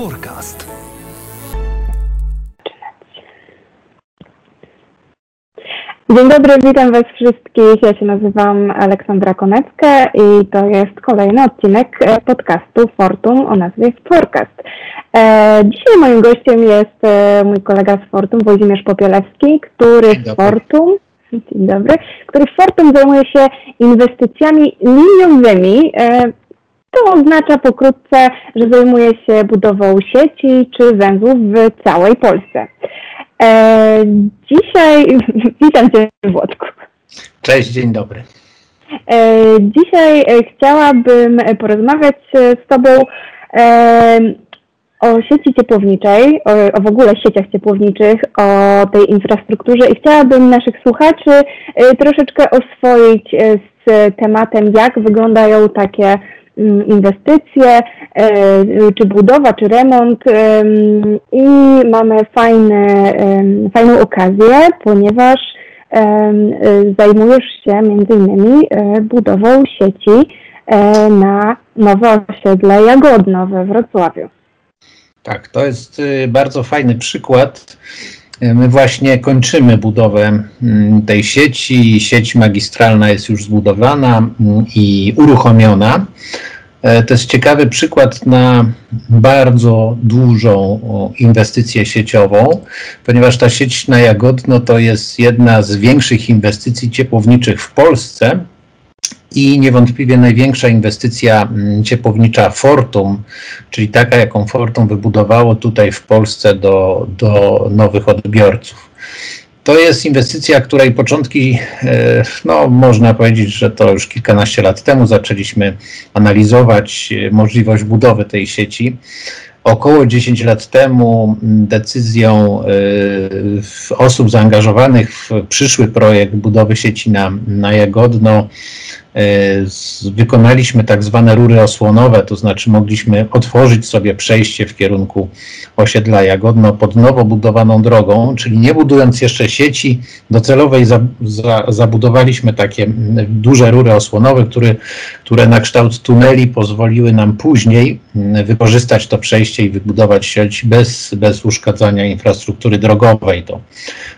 Forecast. Dzień dobry, witam Was wszystkich. Ja się nazywam Aleksandra Konecka i to jest kolejny odcinek e, podcastu Fortum o nazwie Forecast. E, dzisiaj moim gościem jest e, mój kolega z Fortum, Włodzimierz Popielewski, który w Fortum Dzień dobry, który w Fortum zajmuje się inwestycjami liniowymi. To oznacza pokrótce, że zajmuje się budową sieci czy węzłów w całej Polsce. E, dzisiaj witam Cię Włodku. Cześć, dzień dobry. E, dzisiaj e, chciałabym porozmawiać z Tobą e, o sieci ciepłowniczej, o, o, w ogóle sieciach ciepłowniczych, o tej infrastrukturze i chciałabym naszych słuchaczy e, troszeczkę oswoić e, z tematem, jak wyglądają takie inwestycje, e, czy budowa, czy remont i mamy fajne, fajną okazję, ponieważ zajmujesz się między innymi e, budową sieci e, na nowe osiedle Jagodno we Wrocławiu. Tak, to jest y, bardzo fajny przykład My właśnie kończymy budowę mm, tej sieci. Sieć magistralna jest już zbudowana mm, i uruchomiona. E, to jest ciekawy przykład na bardzo dużą inwestycję sieciową, ponieważ ta sieć na Jagodno to jest jedna z większych inwestycji ciepłowniczych w Polsce i niewątpliwie największa inwestycja mm, ciepłownicza Fortum, czyli taka, jaką Fortum wybudowało tutaj w Polsce do, do nowych odbiorców. To jest inwestycja, której początki, e, no można powiedzieć, że to już kilkanaście lat temu zaczęliśmy analizować e, możliwość budowy tej sieci. Około 10 lat temu decyzją e, osób zaangażowanych w przyszły projekt budowy sieci na, na Jagodno wykonaliśmy tak zwane rury osłonowe, to znaczy mogliśmy otworzyć sobie przejście w kierunku osiedla Jagodno pod nowo budowaną drogą, czyli nie budując jeszcze sieci docelowej, za, za, zabudowaliśmy takie duże rury osłonowe, które, które na kształt tuneli pozwoliły nam później wykorzystać to przejście i wybudować sieć bez, bez uszkadzania infrastruktury drogowej. To,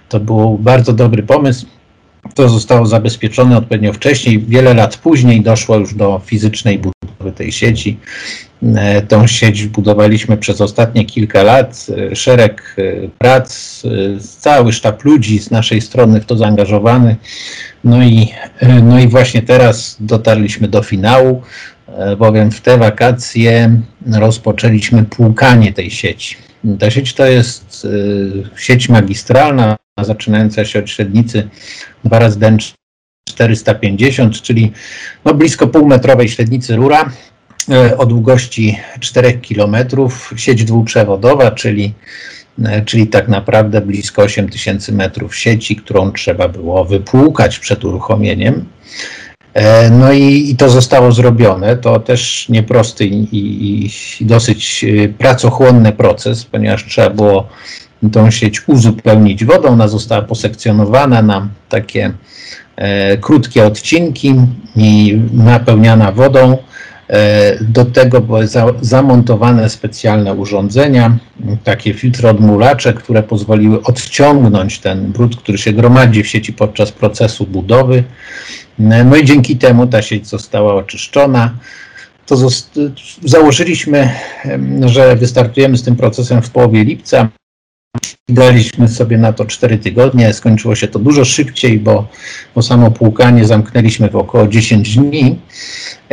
to był bardzo dobry pomysł. To zostało zabezpieczone odpowiednio wcześniej. Wiele lat później doszło już do fizycznej budowy tej sieci. E, tą sieć budowaliśmy przez ostatnie kilka lat. E, szereg e, prac, cały sztab ludzi z naszej strony w to zaangażowany. No i, no i właśnie teraz dotarliśmy do finału, bowiem w te wakacje rozpoczęliśmy płukanie tej sieci. Ta sieć to jest sieć magistralna, zaczynająca się od średnicy 2 razy den 450, czyli no blisko półmetrowej średnicy rura e, o długości 4 km, sieć dwuprzewodowa, czyli, e, czyli tak naprawdę blisko 8000 metrów sieci, którą trzeba było wypłukać przed uruchomieniem. E, no i, i, to zostało zrobione. To też nieprosty i, i, i dosyć pracochłonny proces, ponieważ trzeba było tą sieć uzupełnić wodą. Ona została posekcjonowana na takie e, krótkie odcinki i napełniana wodą. E, do tego były za, zamontowane specjalne urządzenia, takie filtry odmulacze, które pozwoliły odciągnąć ten brud, który się gromadzi w sieci podczas procesu budowy. E, no i dzięki temu ta sieć została oczyszczona. To założyliśmy, że wystartujemy z tym procesem w połowie lipca. Daliśmy sobie na to 4 tygodnie, skończyło się to dużo szybciej, bo, bo samo płukanie zamknęliśmy w około 10 dni.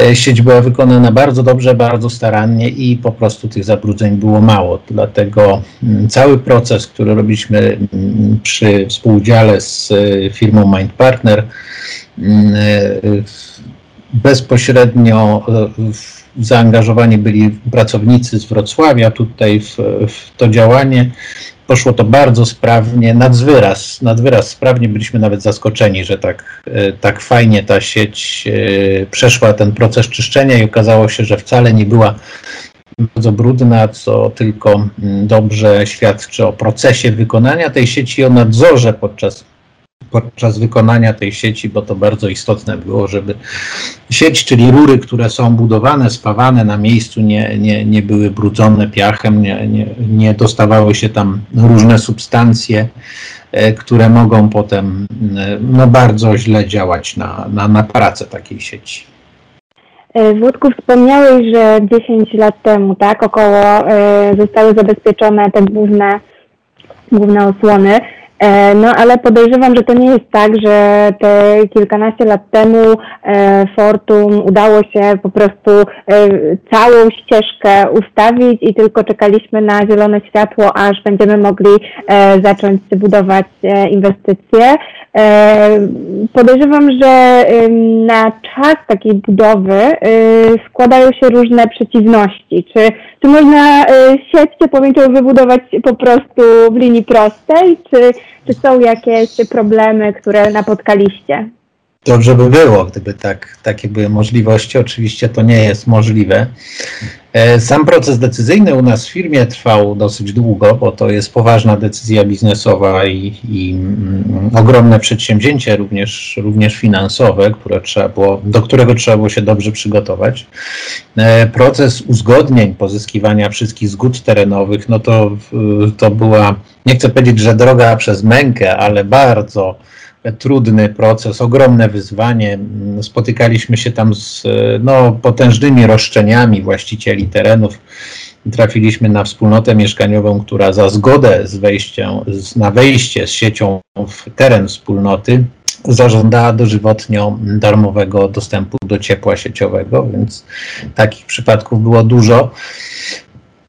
E, sieć była wykonana bardzo dobrze, bardzo starannie i po prostu tych zabrudzeń było mało. Dlatego mm, cały proces, który robiliśmy mm, przy współudziale z e, firmą Mind Partner, mm, e, bezpośrednio zaangażowani byli pracownicy z Wrocławia tutaj w, w to działanie poszło to bardzo sprawnie, nadzwyraz, nadzwyraz sprawnie. Byliśmy nawet zaskoczeni, że tak, e, tak fajnie ta sieć e, przeszła ten proces czyszczenia i okazało się, że wcale nie była bardzo brudna, co tylko mm, dobrze świadczy o procesie wykonania tej sieci i o nadzorze podczas podczas wykonania tej sieci, bo to bardzo istotne było, żeby sieć, czyli rury, które są budowane, spawane na miejscu, nie, nie, nie były brudzone piachem, nie, nie, nie dostawały się tam różne substancje, e, które mogą potem e, no, bardzo źle działać na, na, na pracę takiej sieci. E, Włodku, wspomniałeś, że 10 lat temu, tak, około zostały zabezpieczone te główne, główne osłony. E, no ale podejrzewam, że to nie jest tak, że te kilkanaście lat temu e, Fortum udało się po prostu e, całą ścieżkę ustawić i tylko czekaliśmy na zielone światło, aż będziemy mogli zacząć budować inwestycje. Podejrzewam, że na czas takiej budowy składają się różne przeciwności. Czy, czy można sieć ciepłowniczą wybudować po prostu w linii prostej, czy czy są jakieś problemy, które napotkaliście? Dobrze by było, gdyby tak, takie były możliwości. Oczywiście to nie jest możliwe. E, sam proces decyzyjny u nas w firmie trwał dosyć długo, bo to jest poważna decyzja biznesowa i, i mm, ogromne przedsięwzięcie, również, również finansowe, które trzeba było, do którego trzeba było się dobrze przygotować. E, proces uzgodnień, pozyskiwania wszystkich zgód terenowych, no to, to była, nie chcę powiedzieć, że droga przez mękę, ale bardzo trudny proces, ogromne wyzwanie. Spotykaliśmy się tam z no, potężnymi roszczeniami właścicieli terenów. Trafiliśmy na wspólnotę mieszkaniową, która za zgodę z wejściem, na wejście z siecią w teren wspólnoty zażądała dożywotnio darmowego dostępu do ciepła sieciowego, więc takich przypadków było dużo.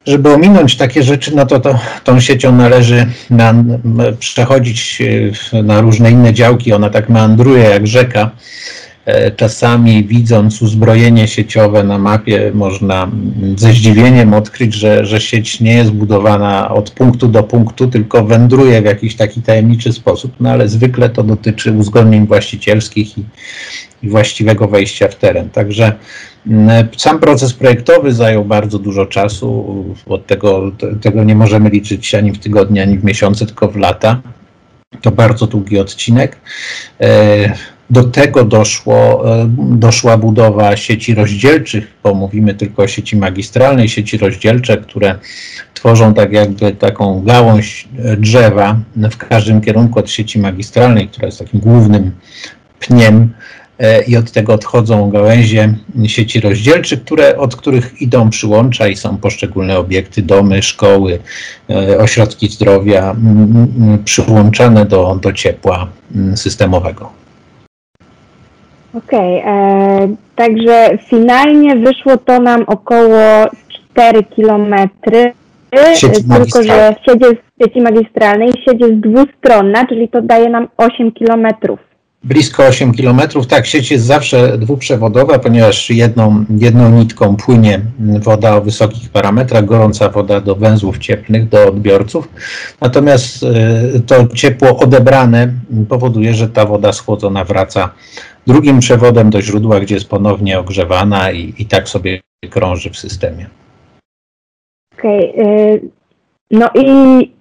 Żeby ominąć takie rzeczy, no to, to tą siecią należy na, przechodzić e, na różne inne działki. Ona tak meandruje jak rzeka. E, czasami widząc uzbrojenie sieciowe na mapie, można ze zdziwieniem odkryć, że, że sieć nie jest budowana od punktu do punktu, tylko wędruje w jakiś taki tajemniczy sposób. No ale zwykle to dotyczy uzgodnień właścicielskich i, i właściwego wejścia w teren. Także sam proces projektowy zajął bardzo dużo czasu. Od tego, tego nie możemy liczyć ani w tygodnie, ani w miesiące, tylko w lata. To bardzo długi odcinek. E, do tego doszło, e, doszła budowa sieci rozdzielczych, bo mówimy tylko o sieci magistralnej, sieci rozdzielcze, które tworzą tak jakby taką gałąź drzewa w każdym kierunku od sieci magistralnej, która jest takim głównym pniem e, i od tego odchodzą gałęzie sieci rozdzielczych, które, od których idą przyłącza i są poszczególne obiekty, domy, szkoły, e, ośrodki zdrowia przyłączane do, do ciepła systemowego. Okej, okay, e, także finalnie wyszło to nam około 4 kilometry, tylko że sieć jest sieci magistralnej, sieć jest dwustronna, czyli to daje nam 8 kilometrów. Blisko 8 km. Tak, sieć jest zawsze dwuprzewodowa, ponieważ jedną, jedną nitką płynie woda o wysokich parametrach, gorąca woda do węzłów cieplnych, do odbiorców. Natomiast e, to ciepło odebrane powoduje, że ta woda schłodzona wraca drugim przewodem do źródła, gdzie jest ponownie ogrzewana i, i tak sobie krąży w systemie. Okej. Okay, no i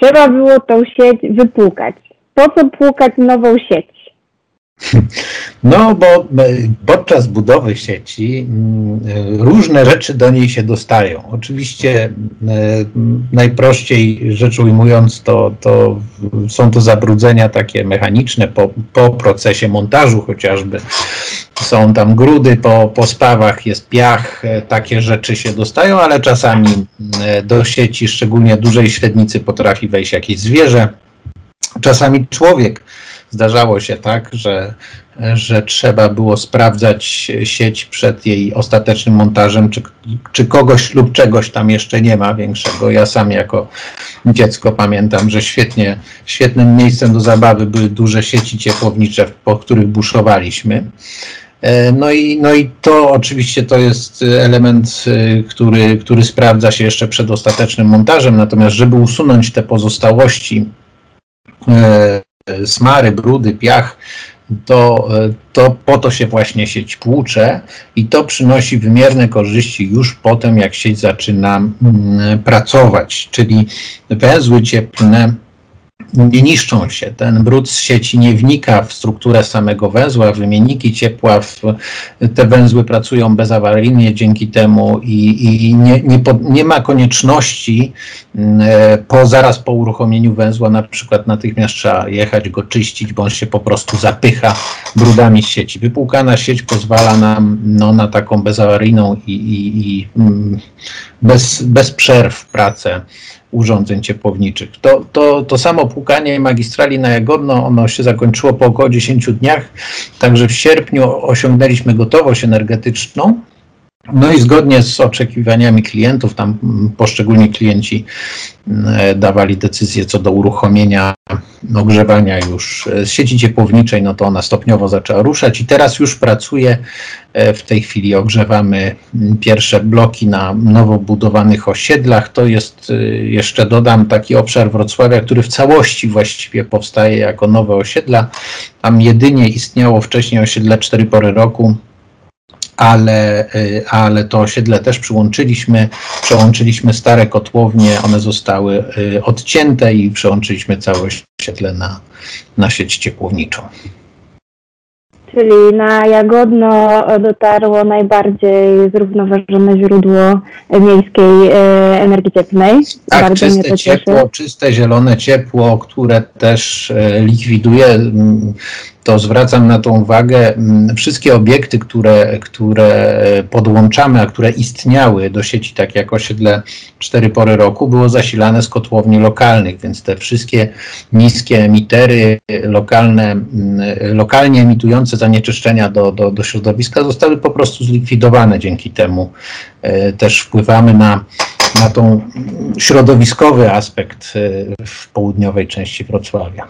trzeba było tą sieć wypłukać. Po co płukać nową sieć? No, bo e, podczas budowy sieci mm, e, różne rzeczy do niej się dostają. Oczywiście e, najprościej rzecz ujmując, to, to są to zabrudzenia takie mechaniczne po, po procesie montażu chociażby. Są tam grudy po, po spawach, jest piach, takie rzeczy się dostają, ale czasami do sieci, szczególnie dużej średnicy, potrafi wejść jakieś zwierzę, czasami człowiek Zdarzało się tak, że, że trzeba było sprawdzać sieć przed jej ostatecznym montażem, czy, czy kogoś lub czegoś tam jeszcze nie ma większego. Ja sam jako dziecko pamiętam, że świetnie, świetnym miejscem do zabawy były duże sieci ciepłownicze, po których buszowaliśmy. E, no i, no i to oczywiście to jest element, e, który, który sprawdza się jeszcze przed ostatecznym montażem, natomiast żeby usunąć te pozostałości, e, smary, brudy, piach, to, to po to się właśnie sieć płucze i to przynosi wymierne korzyści już potem, jak sieć zaczyna mm, pracować, czyli węzły cieplne nie niszczą się. Ten brud z sieci nie wnika w strukturę samego węzła, wymienniki ciepła, w, te węzły pracują bezawaryjnie dzięki temu i, i nie, nie, nie, ma konieczności e, po, zaraz po uruchomieniu węzła na przykład natychmiast trzeba jechać go czyścić, bo się po prostu zapycha brudami z sieci. Wypłukana sieć pozwala nam no, na taką bezawaryjną i, i, i mm, bez, bez przerw pracę urządzeń ciepłowniczych. To, to, to samo płukanie magistrali na Jagodno, ono się zakończyło po około 10 dniach, także w sierpniu osiągnęliśmy gotowość energetyczną. No i zgodnie z oczekiwaniami klientów, tam poszczególni klienci e, dawali decyzję co do uruchomienia ogrzewania już z sieci ciepłowniczej, no to ona stopniowo zaczęła ruszać i teraz już pracuje. E, w tej chwili ogrzewamy pierwsze bloki na nowo budowanych osiedlach. To jest, e, jeszcze dodam, taki obszar Wrocławia, który w całości właściwie powstaje jako nowe osiedla. Tam jedynie istniało wcześniej osiedle cztery pory roku, ale, y, ale to osiedle też przyłączyliśmy, przełączyliśmy stare kotłownie, one zostały y, odcięte i przełączyliśmy całe osiedle na, na sieć ciepłowniczą. Czyli na Jagodno dotarło najbardziej zrównoważone źródło miejskiej y, energii cieplnej. Tak, Bardzo czyste ciepło, czyste zielone ciepło, które też likwiduje mm, to zwracam na to uwagę. Mm, wszystkie obiekty, które, które podłączamy, a które istniały do sieci, tak jak osiedle cztery pory roku, było zasilane z kotłowni lokalnych, więc te wszystkie niskie emitery lokalne, mm, lokalnie emitujące zanieczyszczenia do, do, do środowiska zostały po prostu zlikwidowane. Dzięki temu e, też wpływamy na na tą środowiskowy aspekt e, w południowej części Wrocławia.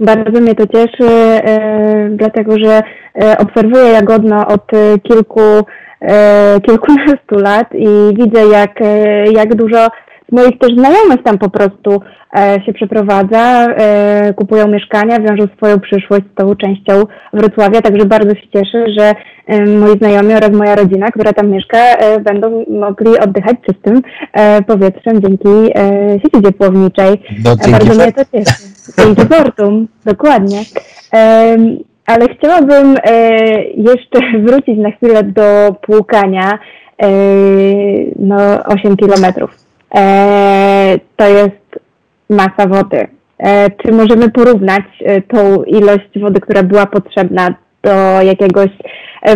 Bardzo mnie to cieszy, e, dlatego że e, obserwuję Jagodno od kilku, e, kilkunastu lat i widzę, jak, jak dużo moich też znajomych tam po prostu e, się przeprowadza, e, kupują mieszkania, wiążą swoją przyszłość z tą częścią Wrocławia, także bardzo się cieszę, że e, moi znajomi oraz moja rodzina, która tam mieszka, e, będą mogli oddychać czystym e, powietrzem dzięki e, sieci ciepłowniczej. No, bardzo mnie to cieszy. Dzięki Fortum, dokładnie. ale chciałabym jeszcze wrócić na chwilę do płukania no, 8 kilometrów. E, to jest masa wody. E, czy możemy porównać e, tą ilość wody, która była potrzebna do jakiegoś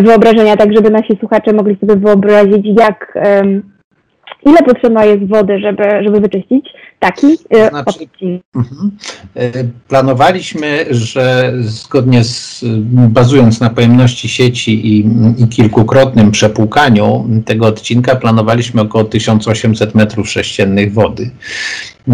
wyobrażenia, tak żeby nasi słuchacze mogli sobie wyobrazić, jak ile potrzebna jest wody, żeby, żeby wyczyścić taki e, znaczy, mhm. E, Planowaliśmy, że zgodnie z, bazując na pojemności sieci i, i kilkukrotnym przepłukaniu tego odcinka, planowaliśmy około 1800 metrów sześciennych wody.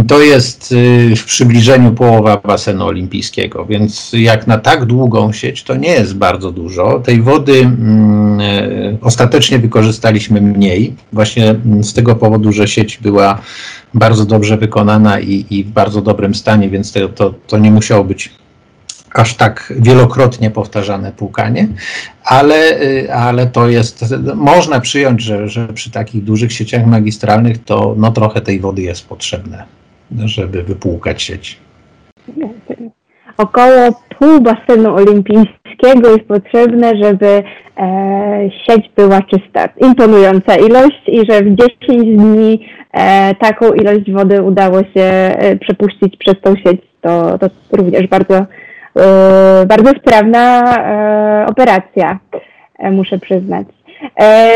To jest y, w przybliżeniu połowa basenu olimpijskiego, więc jak na tak długą sieć to nie jest bardzo dużo. Tej wody mm, e, ostatecznie wykorzystaliśmy mniej, właśnie z tego powodu, że sieć była bardzo dobrze wykonana i, i w bardzo dobrym stanie, więc to, to, to nie musiało być aż tak wielokrotnie powtarzane płukanie, ale, y, ale to jest, można przyjąć, że, że przy takich dużych sieciach magistralnych to no, trochę tej wody jest potrzebne, żeby wypłukać sieć. Około pół basenu olimpijskiego jest potrzebne, żeby e, sieć była czysta. Imponująca ilość i że w 10 dni e, taką ilość wody udało się e, przepuścić przez tą sieć. To, to również bardzo, e, bardzo sprawna e, operacja, e, muszę przyznać.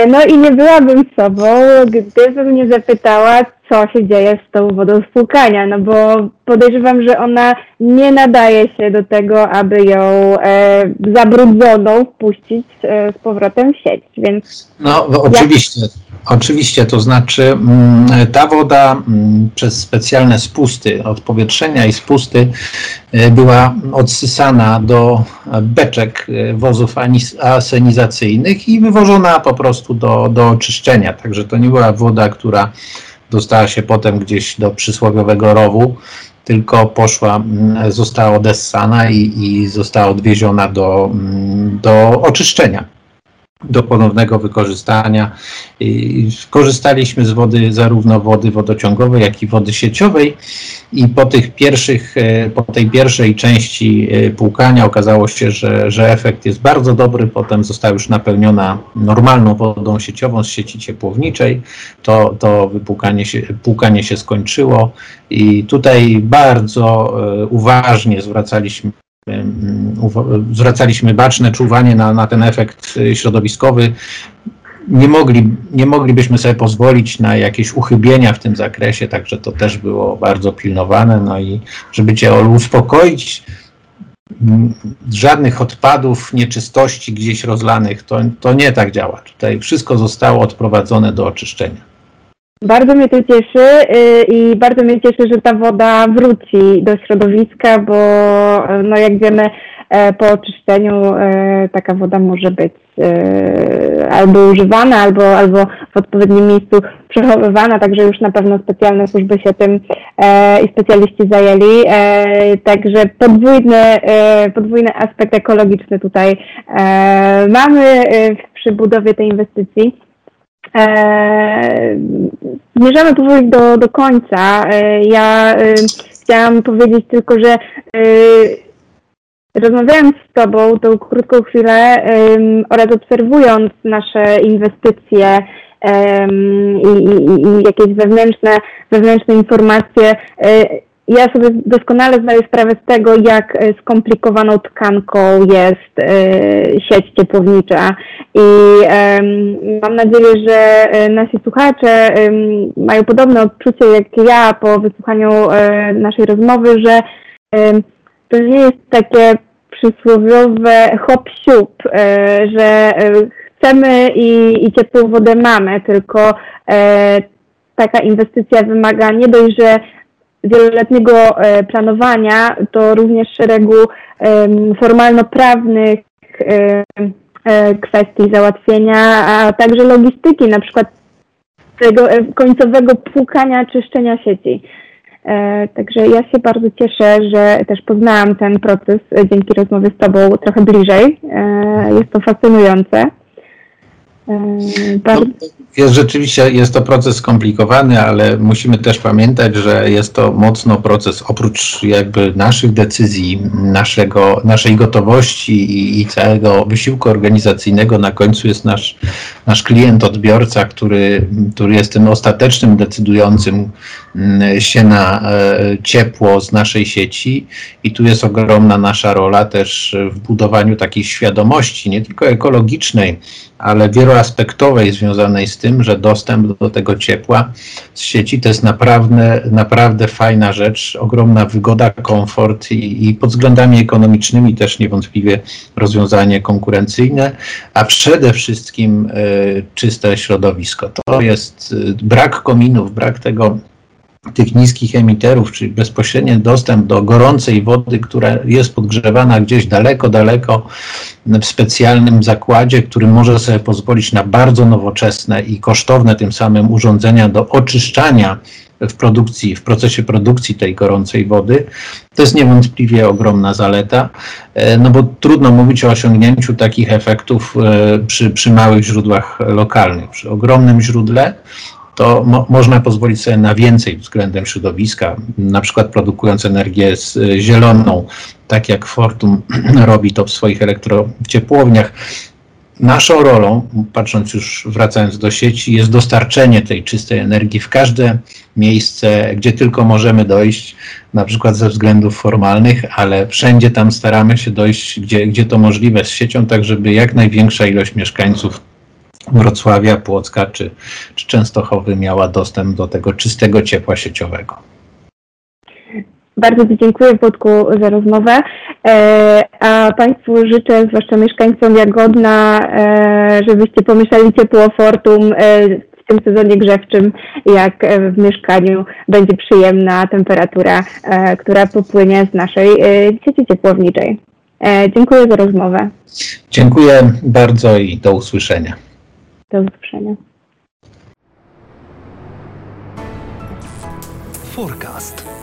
No i nie byłabym sobą, gdybym nie zapytała, co się dzieje z tą wodą spłukania, no bo podejrzewam, że ona nie nadaje się do tego, aby ją e, zabrudzoną wpuścić e, z powrotem w sieć, więc... No, oczywiście. Jak... Oczywiście, to znaczy mm, ta woda mm, przez specjalne spusty odpowietrzenia i spusty e, była odsysana do beczek e, wozów asenizacyjnych i wywożona po prostu do, do oczyszczenia. Także to nie była woda, która dostała się potem gdzieś do przysłowiowego rowu, tylko poszła, mm, została odessana i, i została odwieziona do, do oczyszczenia. Do ponownego wykorzystania. Korzystaliśmy z wody, zarówno wody wodociągowej, jak i wody sieciowej. I po tych pierwszych, e, po tej pierwszej części e, płukania okazało się, że, że efekt jest bardzo dobry, potem została już napełniona normalną wodą sieciową z sieci ciepłowniczej, to, to wypłukanie się, płukanie się skończyło. I tutaj bardzo e, uważnie zwracaliśmy zwracaliśmy baczne czuwanie na, na ten efekt środowiskowy. Nie, mogli, nie moglibyśmy sobie pozwolić na jakieś uchybienia w tym zakresie, także to też było bardzo pilnowane. No i żeby Cię uspokoić, żadnych odpadów, nieczystości gdzieś rozlanych, to, to nie tak działa. Tutaj wszystko zostało odprowadzone do oczyszczenia. Bardzo mnie to cieszy y, i bardzo mnie cieszy, że ta woda wróci do środowiska, bo no jak wiemy, e, po oczyszczeniu taka woda może być albo używana, albo, albo w odpowiednim miejscu przechowywana, także już na pewno specjalne służby się tym i specjaliści zajęli. Także podwójny, podwójny aspekt ekologiczny tutaj mamy przy budowie tej inwestycji. E, zmierzamy powoli do, do końca. E, ja e, chciałam powiedzieć tylko, że rozmawiając z Tobą tą krótką chwilę oraz obserwując nasze inwestycje i, i, i jakieś wewnętrzne, wewnętrzne informacje, ja sobie doskonale zdaję sprawę z tego, jak e, skomplikowaną tkanką jest e, sieć ciepłownicza. I mam nadzieję, że e, nasi słuchacze mają podobne odczucie jak ja po wysłuchaniu naszej rozmowy, że to nie jest takie przysłowiowe hop siup, że chcemy i, i ciepłą wodę mamy, tylko taka inwestycja wymaga nie dość, że wieloletniego e, planowania, to również szeregu formalno-prawnych e, kwestii załatwienia, a także logistyki, na przykład tego e, końcowego płukania, czyszczenia sieci. Także ja się bardzo cieszę, że też poznałam ten proces dzięki rozmowie z Tobą trochę bliżej. Jest to fascynujące. Bardzo... Jest rzeczywiście, jest to proces skomplikowany, ale musimy też pamiętać, że jest to mocno proces, oprócz jakby naszych decyzji, naszego, naszej gotowości i, i całego wysiłku organizacyjnego, na końcu jest nasz, nasz klient, odbiorca, który, który jest tym ostatecznym, decydującym mm, się na e, ciepło z naszej sieci. I tu jest ogromna nasza rola też w budowaniu takiej świadomości, nie tylko ekologicznej, ale wieloaspektowej związanej z tym, że dostęp do tego ciepła z sieci to jest naprawdę, naprawdę fajna rzecz, ogromna wygoda, komfort i, i pod względami ekonomicznymi też niewątpliwie rozwiązanie konkurencyjne, a przede wszystkim y, czyste środowisko. To jest y, brak kominów, brak tego tych niskich emiterów, czyli bezpośredni dostęp do gorącej wody, która jest podgrzewana gdzieś daleko, daleko w specjalnym zakładzie, który może sobie pozwolić na bardzo nowoczesne i kosztowne tym samym urządzenia do oczyszczania w produkcji, w procesie produkcji tej gorącej wody, to jest niewątpliwie ogromna zaleta, e, no bo trudno mówić o osiągnięciu takich efektów e, przy, przy małych źródłach lokalnych. Przy ogromnym źródle to mo można pozwolić sobie na więcej względem środowiska, na przykład produkując energię z, y, zieloną, tak jak Fortum robi to w swoich elektrociepłowniach. Naszą rolą, patrząc już wracając do sieci, jest dostarczenie tej czystej energii w każde miejsce, gdzie tylko możemy dojść, na przykład ze względów formalnych, ale wszędzie tam staramy się dojść, gdzie, gdzie to możliwe z siecią, tak żeby jak największa ilość mieszkańców Wrocławia, Płocka czy, czy Częstochowy miała dostęp do tego czystego ciepła sieciowego. Bardzo Ci dziękuję, Włodku, za rozmowę. E, a Państwu życzę, zwłaszcza mieszkańcom Jagodna, e, żebyście pomieszali ciepło Fortum e, w tym sezonie grzewczym, jak w mieszkaniu będzie przyjemna temperatura, która popłynie z naszej sieci ciepłowniczej. Dziękuję za rozmowę. Dziękuję bardzo i do usłyszenia. Do usłyszenia. Forecast.